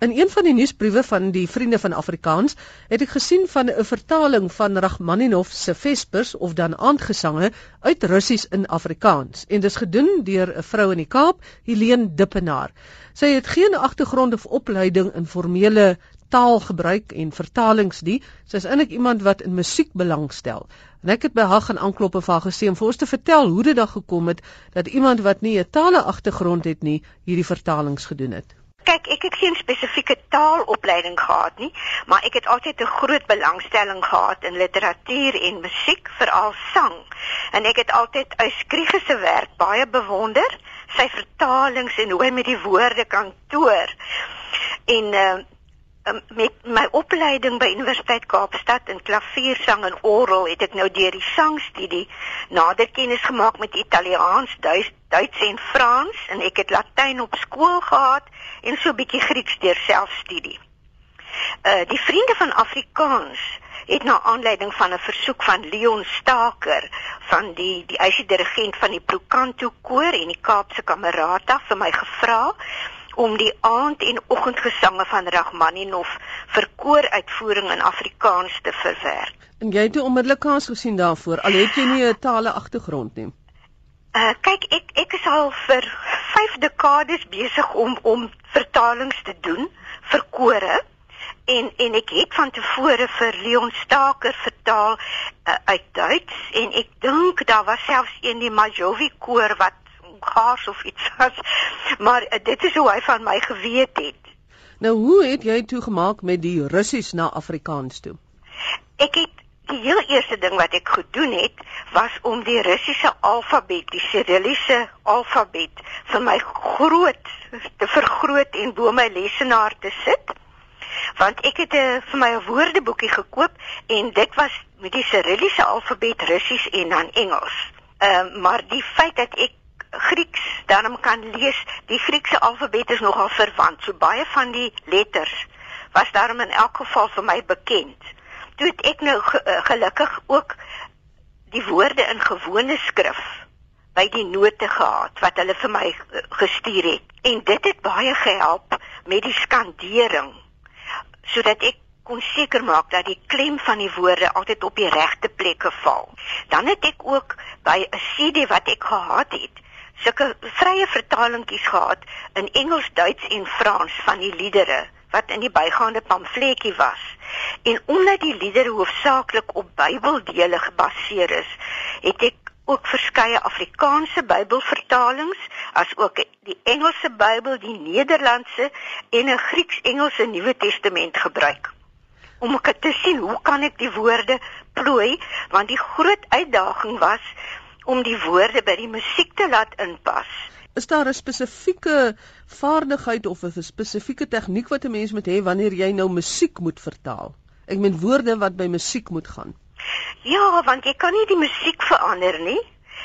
In een van die nuusbriewe van die Vriende van Afrikaans het ek gesien van 'n vertaling van Rachmaninov se Vespers of dan aandgesange uit Russies in Afrikaans en dis gedoen deur 'n vrou in die Kaap, Helene Dippenaar. Sy het geen agtergrond of opleiding in formele taalgebruik en vertalings nie. Sy's eintlik iemand wat in musiek belangstel. En ek het by haar gaan aanklop en vir haar gesê om vir ons te vertel hoe dit dan gekom het dat iemand wat nie 'n tale agtergrond het nie, hierdie vertalings gedoen het kyk, ek het geen spesifieke taalopleiding gehad nie, maar ek het altyd 'n groot belangstelling gehad in literatuur en musiek, veral sang. En ek het altyd Euskrige se werk baie bewonder, sy vertalings en hoe hy met die woorde kan toer. En uh met my opleiding by Universiteit Kaapstad in klaviersang en orgel het ek nou deur die sangstudie nader kennis gemaak met Italiaans, Duits, Duits en Frans en ek het Latyn op skool gehad en so 'n bietjie Grieks deur selfstudie. Uh die vriende van Afrikaans het na aanleiding van 'n versoek van Leon Staker van die die eisie dirigent van die Procanto koor en die Kaapse Kamerata vir my gevra om die aand en oggendgesange van Rachmaninov vir kooruitvoering in Afrikaans te verwerk. En jy het toe onmiddellik kans gesien daarvoor al het jy nie 'n tale agtergrond nie. Uh kyk ek ek is al vir 5 dekades besig om om vertalings te doen vir kore. En en ek het van tevore vir Leon Staker vertaal uh, uit Duits. En ek dink daar was selfs een die Majovi koor wat gaars of iets was. Maar uh, dit is hoe hy van my geweet het. Nou hoe het jy toe gemaak met die Russies na Afrikaans toe? Ek het Die heel eerste ding wat ek gedoen het, was om die Russiese alfabet, die Cyrilliese alfabet vir my groot te vergroot en bo my lesenaar te sit. Want ek het 'n eh, vir my 'n woordeboekie gekoop en dit was met die Cyrilliese alfabet Russies en dan Engels. Ehm uh, maar die feit dat ek Grieks dan kan lees, die Griekse alfabet is nogal verwant. So baie van die letters was daarom in elk geval vir my bekend toe ek nou eh, gelukkig ook die woorde in gewone skrif by die note gehad wat hulle vir my eh, gestuur het en dit het baie gehelp met die skandering sodat ek kon seker maak dat die klem van die woorde altyd op die regte plekke val. Dan het ek ook by 'n CD wat ek gehad het, sulke vrye vertalingkies gehad in Engels, Duits en Frans van die liedere wat in die bygaande pamfletjie was. En omdat die liedere hoofsaaklik op Bybeldele gebaseer is, het ek ook verskeie Afrikaanse Bybelvertalings, asook die Engelse Bybel, die Nederlandse en 'n Grieks-Engelse Nuwe Testament gebruik. Om ek te sien hoe kan ek die woorde plooi, want die groot uitdaging was om die woorde by die musiek te laat inpas is daar 'n spesifieke vaardigheid of 'n spesifieke tegniek wat 'n mens moet hê wanneer jy nou musiek moet vertaal? Ek meen woorde wat by musiek moet gaan. Ja, want jy kan nie die musiek verander nie.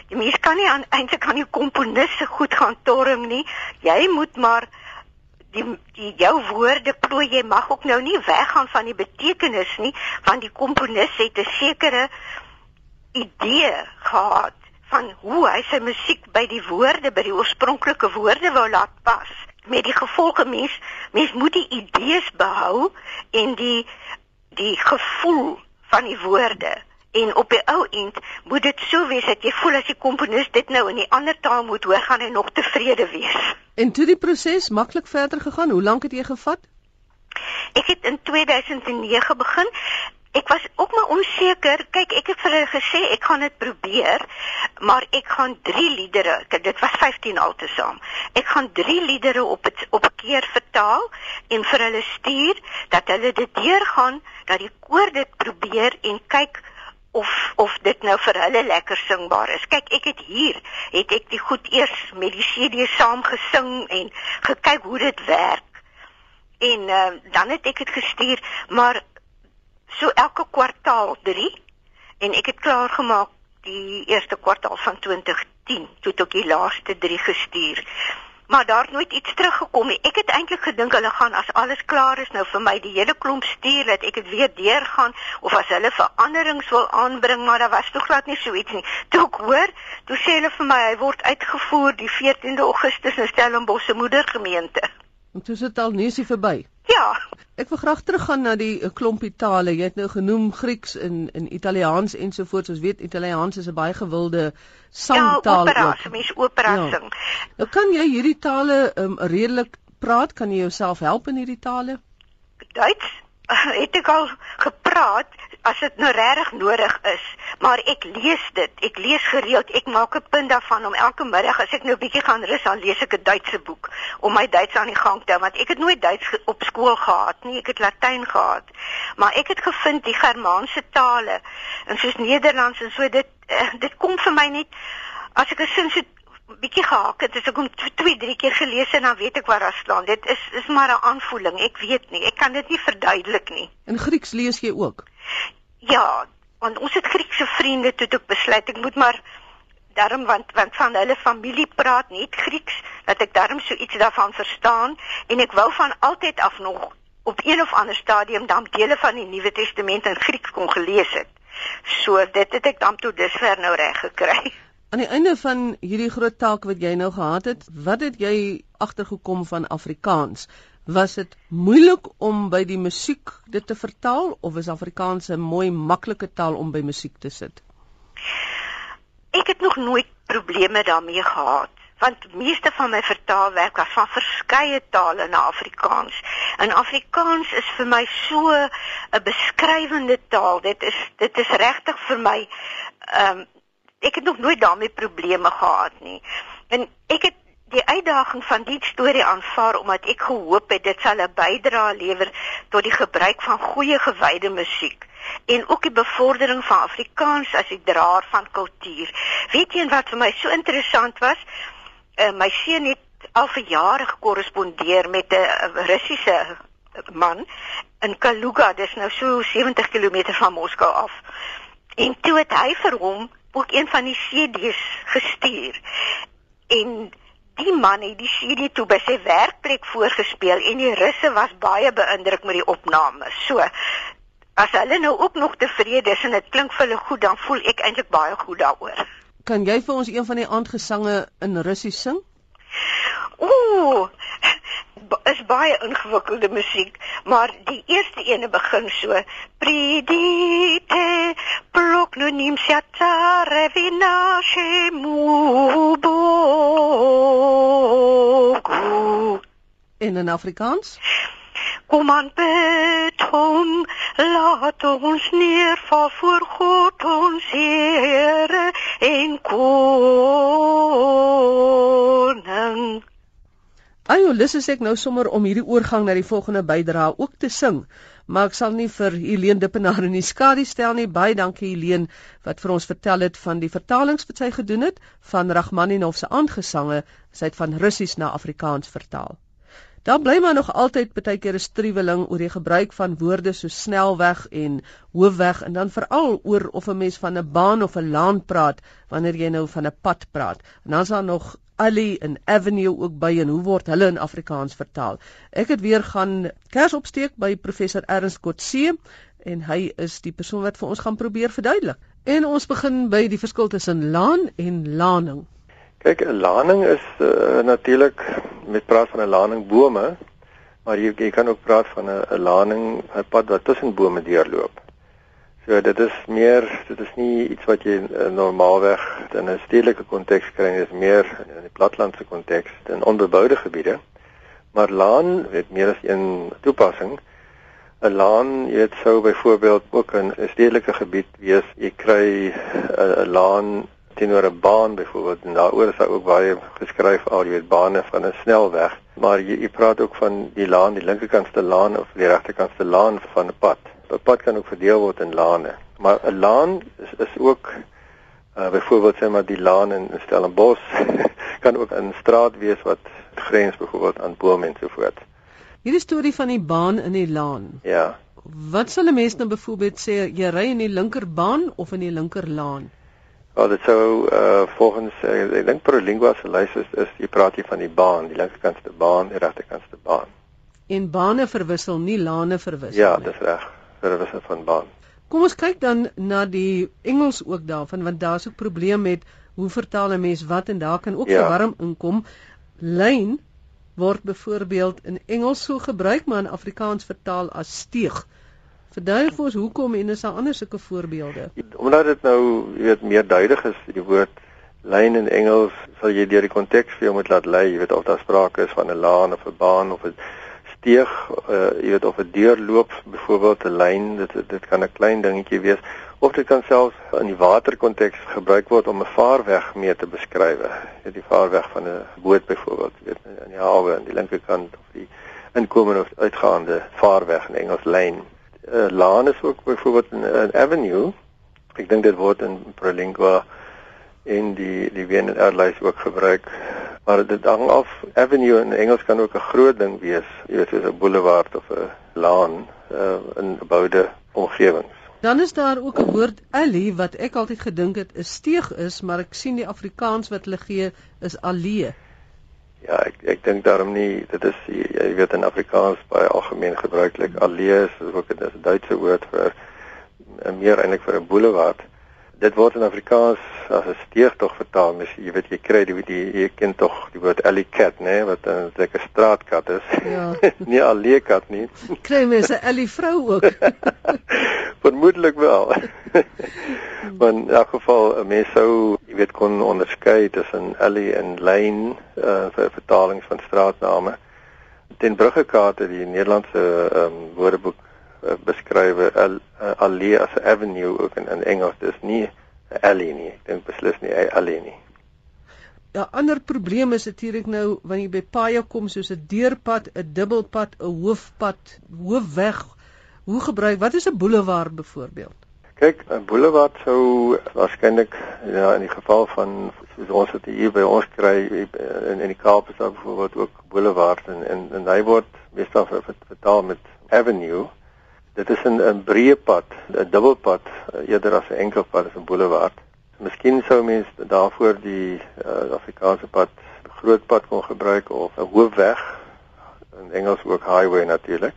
Die mens kan nie eintlik aan die komponis se goed gaan torm nie. Jy moet maar die die jou woorde plooi. Jy mag ook nou nie weggaan van die betekenis nie, want die komponis het 'n sekere idee gehad van hoe hy sy musiek by die woorde by die oorspronklike woorde wou laat pas met die gevolge mens mens moet die idees behou en die die gevoel van die woorde en op die ou end moet dit so wees dat jy voel as die komponis dit nou in 'n ander taal moet hoor gaan hy nog tevrede wees. En toe die proses maklik verder gegaan, hoe lank het jy gevat? Ek het in 2009 begin. Ek was ook maar onseker. Kyk, ek het vir hulle gesê ek gaan dit probeer, maar ek gaan 3 liedere, kyk dit was 15 altesaam. Ek gaan 3 liedere op het, op 'n keer vertaal en vir hulle stuur dat hulle dit deurgaan, dat die koor dit probeer en kyk of of dit nou vir hulle lekker singbaar is. Kyk, ek het hier het ek die goed eers met die CD saam gesing en gekyk hoe dit werk. En uh, dan het ek dit gestuur, maar so elke kwartaal 3 en ek het klaar gemaak die eerste kwartaal van 2010 toe ek die laaste 3 gestuur. Maar daar het nooit iets teruggekom nie. Ek het eintlik gedink hulle gaan as alles klaar is nou vir my die hele klomp stuur dat ek dit weer deurgaan of as hulle veranderings wil aanbring, maar daar was tog glad nie so iets nie. Toe ek hoor, toe sê hulle vir my hy word uitgevoer die 14de Augustus in Stellenbosch se moedergemeente. En toe sit al neusie verby. Ek wil graag teruggaan na die eh, klompie tale. Jy het nou genoem Grieks en en Italiaans ensovoorts. Ons weet Italiaans is 'n baie gewilde sangtaal. Ja, opera, mens opera ja. sing. Nou kan jy hierdie tale um, redelik praat? Kan jy jouself help in hierdie tale? Duits het ek al gepraat as dit nou regtig nodig is, maar ek lees dit. Ek lees gereeld. Ek maak 'n punt daarvan om elke middag as ek nou bietjie gaan rus, dan lees ek 'n Duitse boek om my Duits aan die gang te hou want ek het nooit Duits op skool gehad nie. Ek het Latyn gehad. Maar ek het gevind die Germaanse tale en soos Nederlands en so dit uh, dit kom vir my net as ek 'n sin so bietjie gehak het, as ek hom 2, 3 keer gelees het, dan weet ek waar daar staan. Dit is is maar 'n aanvoeling. Ek weet nie. Ek kan dit nie verduidelik nie. In Grieks lees jy ook? Ja, want ons het Griekse vriende toe ek besluit ek moet maar daarom want want van hulle familie praat net Grieks dat ek daarom so iets daarvan verstaan en ek wou van altyd af nog op een of ander stadium dan dele van die Nuwe Testament in Grieks kon gelees het. So dit het ek dan toe dusver nou reg gekry. Aan die einde van hierdie groot taak wat jy nou gehad het, wat het jy agtergekom van Afrikaans? Was dit moeilik om by die musiek dit te vertaal of is Afrikaans 'n mooi maklike taal om by musiek te sit? Ek het nog nooit probleme daarmee gehad want meeste van my vertaalwerk was van verskeie tale na Afrikaans. En Afrikaans is vir my so 'n beskrywende taal. Dit is dit is regtig vir my ehm um, ek het nog nooit daarmee probleme gehad nie. En ek het die uitdaging van die storie aanvaar omdat ek gehoop het dit sal 'n bydrae lewer tot die gebruik van goeie gewyde musiek en ook die bevordering van Afrikaans as 'n draer van kultuur. Weet jy wat vir my so interessant was? Uh, my seun het al vir jare gekorrespondeer met 'n Russiese man in Kaluga, dis nou so 70 km van Moskou af. En toe het hy vir hom ook een van die CD's gestuur. En die man het die CD toe by sy werkplek voorgespeel en die russe was baie beïndruk met die opname. So as hulle nou ook nog tevrede is en dit klink vir hulle goed, dan voel ek eintlik baie goed daaroor. Kan jy vir ons een van die aandgesange in Russies sing? Ooh, is baie ingewikkelde musiek, maar die eerste ene begin so: Pridite prognonim siatsare naše mubogu. In in Afrikaans? Kom aan beton, laat ons neerval voor God ons Here en koning. Ayo, lus is ek nou sommer om hierdie oorgang na die volgende bydra ook te sing, maar ek sal nie vir Helene Dippenaar in die skadu stel nie. Baie dankie Helene wat vir ons vertel het van die vertalings wat sy gedoen het van Rachmaninov se aangesange, sy het van Russies na Afrikaans vertaal. Daar bly maar nog altyd baie keer 'n struweling oor die gebruik van woorde so snelweg en hoofweg en dan veral oor of 'n mens van 'n baan of 'n laan praat wanneer jy nou van 'n pad praat. En dan is daar nog alley en avenue ook by en hoe word hulle in Afrikaans vertaal? Ek het weer gaan kers opsteek by professor Ernst Kotse en hy is die persoon wat vir ons gaan probeer verduidelik. En ons begin by die verskil tussen laan en laning. Kyk, 'n laning is uh, natuurlik met praat van 'n laning bome, maar jy, jy kan ook praat van 'n laning 'n pad wat tussen bome deurloop. So dit is meer dit is nie iets wat jy uh, normaalweg in 'n stedelike konteks kry nie, dit is meer in die platlandse konteks, in onbeboude gebiede. Maar laan het meer as een toepassing. 'n Laan, jy weet sou byvoorbeeld ook in 'n stedelike gebied wees. Jy kry 'n laan teenoor 'n baan byvoorbeeld en daaroor is daar ook baie geskryf al jy weet bane van 'n snelweg. Maar jy, jy praat ook van die laan, die linkerkantste laan of die regterkantste laan van 'n pad. 'n pad kan ook verdeel word in lane. Maar 'n laan is is ook uh byvoorbeeld sê maar die laan in Stellenbosch kan ook 'n straat wees wat grens byvoorbeeld aan bome en so voort. Hierdie storie van die baan in die laan. Ja. Wat sal 'n mens nou byvoorbeeld sê jy ry in die linkerbaan of in die linkerlaan? Wel dit sou uh volgens uh, ek dink Prolingua se lys is, is jy praat hier van die baan, die linkerkantste baan, die regterkantste baan. En bane verwissel, nie lane verwissel ja, nie. Ja, dis reg servisse van baan. Kom ons kyk dan na die Engels ook daarvan want daar's ook probleme met hoe vertaal 'n mens wat en daar kan ook ja. verwarring inkom. Lyn word byvoorbeeld in Engels so gebruik maar in Afrikaans vertaal as steeg. Verduidelik vir ons hoekom en is daar ander sulke voorbeelde? Omdat dit nou weet meer duidelik is die woord lyn in Engels sal jy deur die konteks vir jou moet laat lei, jy weet of daar sprake is van 'n laan of 'n baan of 'n steeg, uh, jy weet of 'n deurloop, byvoorbeeld 'n lyn, dit dit kan 'n klein dingetjie wees of dit kan selfs in die waterkonteks gebruik word om 'n vaarweg mee te beskryf. Dit die vaarweg van 'n boot byvoorbeeld, weet in die hawe aan die linkerkant of die inkomende of uitgaande vaarweg in Engels lyn. 'n uh, Laan is ook byvoorbeeld 'n avenue. Ek dink dit word in Prolingua en die die Wien Airlines ook gebruik. Maar dit hang af avenue in Engels kan ook 'n groot ding wees, jy weet soos 'n boulevard of 'n laan uh, in geboude omgewings. Dan is daar ook 'n woord alley wat ek altyd gedink het 'n steeg is, maar ek sien die Afrikaans wat hulle gee is allee. Ja, ek ek dink daarom nie dit is jy weet in Afrikaans baie algemeen gebruiklik. Allee is ook 'n Duitse woord vir meer eintlik vir 'n boulevard dit word in Afrikaans as 'n steegtog vertaal. Mens jy weet jy kry die, die jy ken tog die woord alley cat, né, nee, wat 'n lekker straatkat is. Ja. nie alley cat nie. Kry mens 'n alley vrou ook. Vermoedelik wel. maar in elk geval 'n mens sou jy weet kon onderskei tussen alley en lane uh, vir vertalings van straatname. Den Bruggekaarte die Nederlandse um, woordeboek Eh, beskrywe al uh, allee as 'n avenue ook in, in Engels dis nie 'n alley nie ek dink beslis nie 'n alley nie Ja ander probleem is natuurlik nou wanneer jy by paaie kom soos 'n deurpad, 'n dubbelpad, 'n hoofpad, hoofweg. Hoe gebruik wat is 'n boulevard byvoorbeeld? Kyk, 'n boulevard sou waarskynlik ja in die geval van soos ons dit hier by ons kry in in die Kaap is daar byvoorbeeld ook boulevard en en, en hy word meestal vertaal met avenue Dit is 'n 'n breë pad, 'n dubbelpad eh, eerder as 'n enkel pad, is 'n boulevard. Miskien sou mens daarvoor die uh, Afrikaanse pad, groot pad kon gebruik of 'n hoofweg in Engels ook highway natuurlik.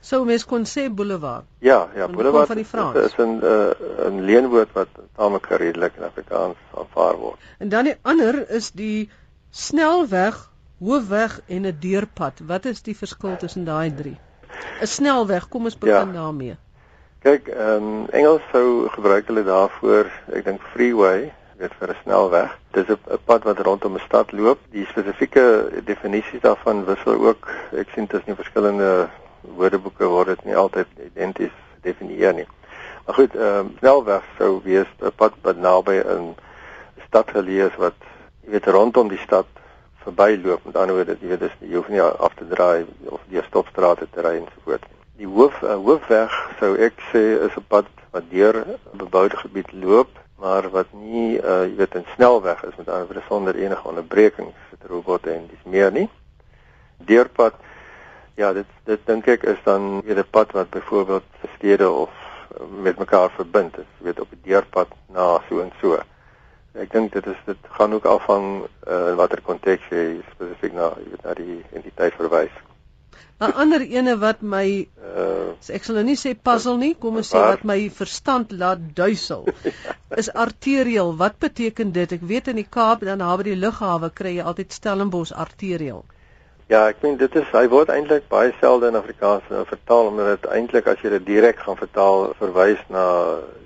Sou mens kon sê boulevard. Ja, ja, boulevard van die Frans. is 'n 'n uh, leenwoord wat tamelik redelik in Afrikaans aanvaar word. En dan die ander is die snelweg, hoofweg en 'n deurpad. Wat is die verskil tussen daai drie? 'n snelweg. Kom ons begin ja. daarmee. Kyk, ehm um, Engels sou gebruik hulle daarvoor, ek dink freeway, weet vir 'n snelweg. Dis 'n pad wat rondom 'n stad loop. Die spesifieke definisies daarvan wissel ook. Ek sien dit is nie verskillende woordeboeke word dit nie altyd identies definieer nie. Maar goed, ehm um, snelweg sou wees 'n pad wat naby 'n stad geleë is wat jy weet rondom die stad verbyloop. Met ander woorde, jy weet dis jy hoef nie af te draai of deur stopstrate te ry en so voort. Die hoof uh, hoofweg sou ek sê is 'n pad wat deur 'n beboude gebied loop, maar wat nie uh, jy weet 'n snelweg is met ander woorde sonder enige onderbreking vir robotte en dis meer nie. Deurpad ja, dit dit dink ek is dan weer 'n pad wat byvoorbeeld stede of met mekaar verbind is, weet op 'n deurpad na so en so. Ek dink dit is dit gaan ook afhang uh, in watter konteks jy spesifiek na jy weet na die entiteit verwys. 'n Ander ene wat my uh, ek sal nou nie sê puzzle nie, kom ons sê wat my verstand laat duisel is arterial. Wat beteken dit? Ek weet in die Kaap dan naby die lughawe kry jy altyd Stellenbosch arterial. Ja, ek meen dit is hy word eintlik baie selde in Afrikaans nou vertaal omdat dit eintlik as jy dit direk gaan vertaal verwys na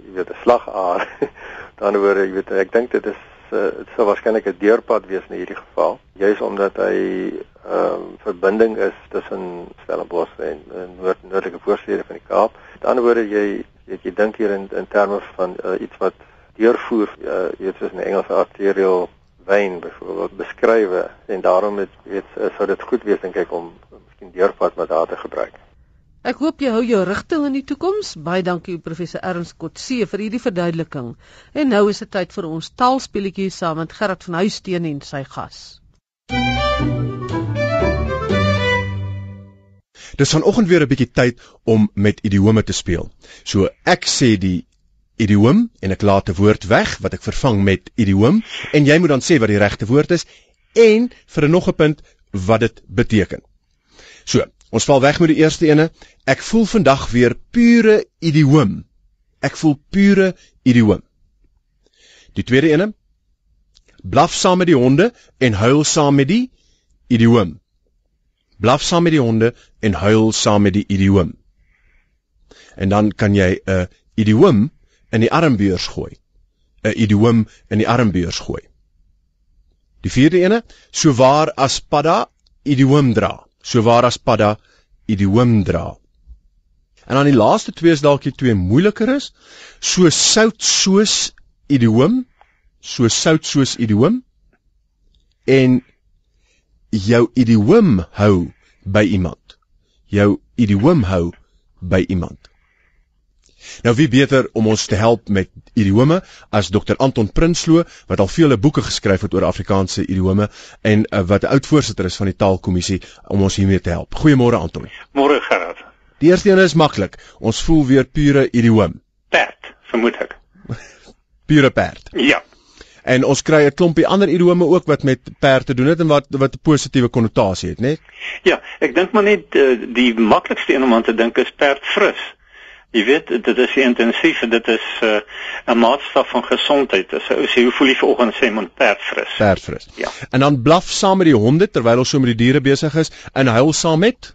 jy weet 'n slagaar Dan hoor jy weet ek dink dit is uh, dit sou waarskynlik 'n deurpad wees in hierdie geval, juis omdat hy 'n uh, verbinding is tussen Stellenbosch en uh, noord noordelike voorstede van die Kaap. Dan hoor jy weet jy dink hier in in terme van uh, iets wat deurvoer, uh, jy weet soos 'n Engelse arterial vein byvoorbeeld beskrywe en daarom het weet sou dit goed wees dink ek om miskien deurpad met daar te gebruik. Ek hoop jy hou jou rigting in die toekoms. Baie dankie professor Ernst Kotse vir hierdie verduideliking. En nou is dit tyd vir ons taalspelletjie saam met Gerard van Huisteen en sy gas. Dis vanoggend weer 'n bietjie tyd om met idiome te speel. So ek sê die idioom en ek laat 'n woord weg wat ek vervang met idioom en jy moet dan sê wat die regte woord is en vir 'n nog 'n punt wat dit beteken. So, ons val weg met die eerste ene. Ek voel vandag weer pure idioom. Ek voel pure idioom. Die tweede ene. Blaf saam met die honde en huil saam met die idioom. blaf saam met die honde en huil saam met die idioom. En dan kan jy 'n idioom in die armbeurs gooi. 'n Idioom in die armbeurs gooi. Die vierde ene, so waar as padda idioom dra. So waar as padda idioom dra. En dan die laaste twee is dalk die twee moeiliker is. So sout soos idioom, so sout soos idioom en jou idioom hou by iemand. Jou idioom hou by iemand. Nou wie beter om ons te help met idiome as Dr Anton Prinsloo wat al vele boeke geskryf het oor Afrikaanse idiome en uh, wat 'n oud voorsitter is van die Taalkommissie om ons hiermee te help. Goeiemôre Anton. Môre Gerard. Die eerste een is maklik. Ons voel weer pure idioom. Perd, vermoed ek. Pure perd. Ja. En ons kry 'n klompie ander idiome ook wat met perd te doen het en wat wat 'n positiewe konnotasie het, né? Ja, ek dink maar net uh, die maklikste een om aan te dink is perdfris. Jy weet, dit is intensief en dit is eh, 'n uh, maatstaf van gesondheid. As ou sê, hoe voel jy vanoggend sê man perdfris? Perdfris. Ja. En dan blaf saam met die honde terwyl ons so met die diere besig is en huil saam met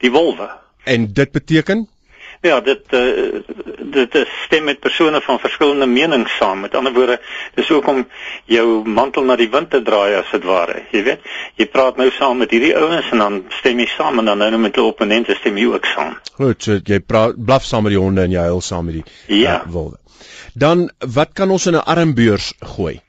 Die wolwe. en dit beteken Ja, dit uh, dit is stem met persone van verskillende menings saam. Met ander woorde, dis ook om jou mantel na die wind te draai as dit ware. Jy weet, jy praat nou saam met hierdie ouens en dan stem jy saam en dan nou met jou opponente stem jy ook saam. Goed, so jy praat blaf saam met die honde en jy huil saam met die Ja. uh, wolwe. Dan wat kan ons in 'n armbeurs gooi?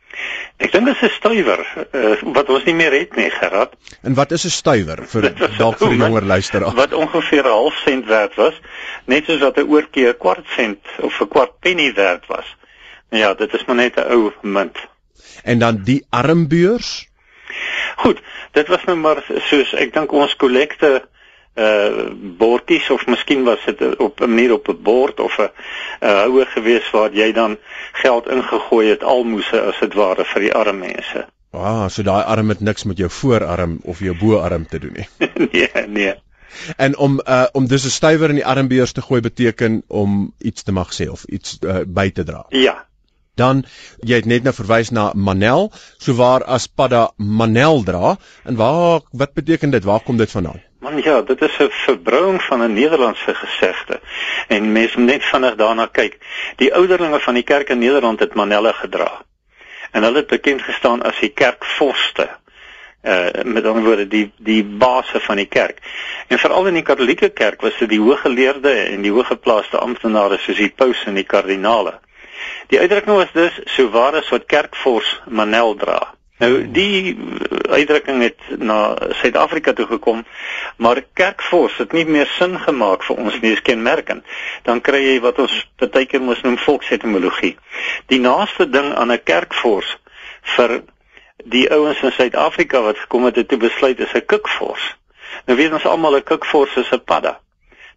Ek dink dit is 'n stywer uh, wat ons nie meer het nie, Gerard. En wat is 'n stywer vir dalk vir die jonger luisteraar? Wat ongeveer 'n half sent werd was, net soos wat 'n oortjie 'n kwart sent of 'n kwart penny werd was. Ja, dit is maar net 'n ou munt. En dan die armbeurs? Goed, dit was nou maar soos ek dink ons kollekte uh bordjies of miskien was dit op 'n manier op 'n bord of 'n uh, houer gewees waar jy dan geld ingegooi het almoese as dit ware vir die arme mense. Ah, so daai arm het niks met jou voorarm of jou boarm te doen nie. nee, nee. En om uh om dus 'n stywer in die armbeurs te gooi beteken om iets te mag sê of iets uh, by te dra. Ja. Dan jy het net nou verwys na Manel, so waar as padda Manel dra en waar wat beteken dit? Waar kom dit vandaan? Man ja, dit is 'n verbrouing van 'n Nederlandse gesegde. En mense moet net vinnig daarna kyk. Die ouderlinge van die kerk in Nederland het manelle gedra. En hulle het bekend gestaan as die kerkvorste. Uh met ander woorde die die base van die kerk. En veral in die Katolieke kerk was dit die hooggeleerde en die hooggeplaaste amptenare soos die paus en die kardinale. Die uitdrukking was dus so waar as wat kerkvors manel dra. Nou die uh, uitdrukking het na Suid-Afrika toe gekom, maar kerkvors het nie meer sin gemaak vir ons nie, is kenmerkend. Dan kry jy wat ons baie keer mos noem volksetimologie. Die naaste ding aan 'n kerkvors vir die ouens in Suid-Afrika wat gekom het en toe besluit is 'n kikvors. Nou weet ons almal 'n kikvors is 'n padda.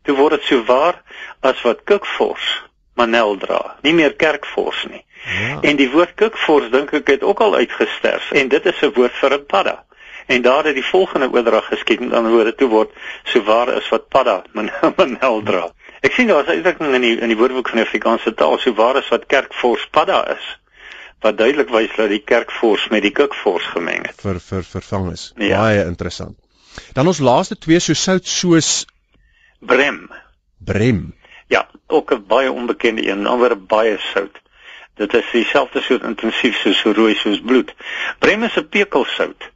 Toe word dit so waar as wat kikvors manel dra, nie meer kerkvors nie. Ja. En die woord kikvors dink ek het ook al uitgesterf en dit is 'n woord vir 'n padda. En daar het die volgende oordrag geskied met ander woorde toe word so waar is wat padda manel, dra. Ek sien daar is uitdrukking in die in die Woordeboek van die Afrikaanse taal so waar is wat kerkvors padda is wat duidelik wys dat die kerkvors met die kikvors gemeng het. vir vir vervang is. Ja. Baie interessant. Dan ons laaste twee so sout soos Brem. brem. Ja, ook 'n baie onbekende een, ander baie sout. Dit is dieselfde soort intensief soos rooi soos bloed. Brem is 'n pekelsout.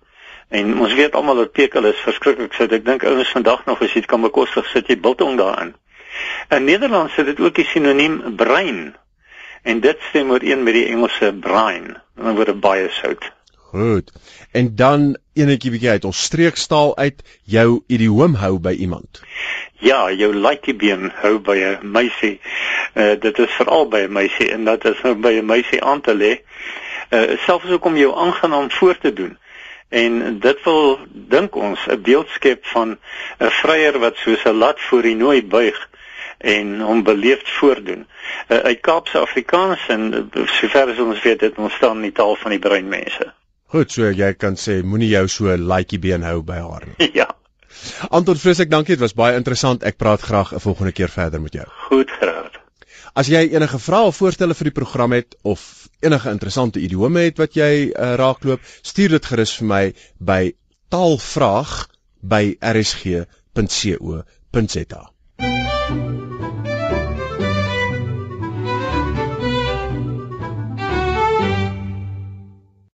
En ons weet almal dat pekel is verskriklik sout. Ek dink ouens vandag nog as jy dit kan bekostig, sit jy biltong daarin. In Nederland sit dit ook die sinoniem brein. En dit stem ooreen met die Engelse brain. Dan word dit baie sout. Goed. En dan enetjie bietjie uit ons streekstaal uit jou idioom hou by iemand. Ja, jou laaitjiebeen hou by 'n meisie. Uh dit is veral by 'n meisie en dat is nou by 'n meisie aan te lê. Uh selfs ook om jou aangenaam voor te doen. En dit wil dink ons 'n beeld skep van 'n vryer wat soos 'n lat voor die nooi buig en hom beleefd voordoen. Uh, uit Kaapse Afrikaans en uh, sover as ons weet dit ontstaan in die taal van die bruin mense. Goed, so jy kan sê moenie jou so laaitjie been hou by haar nie. ja, Anton vreeslik dankie, dit was baie interessant. Ek praat graag 'n volgende keer verder met jou. goed geraad. As jy enige vrae of voorstelle vir die program het of enige interessante idiome het wat jy uh, raakloop, stuur dit gerus vir my by taalvraag by rsg.co.za.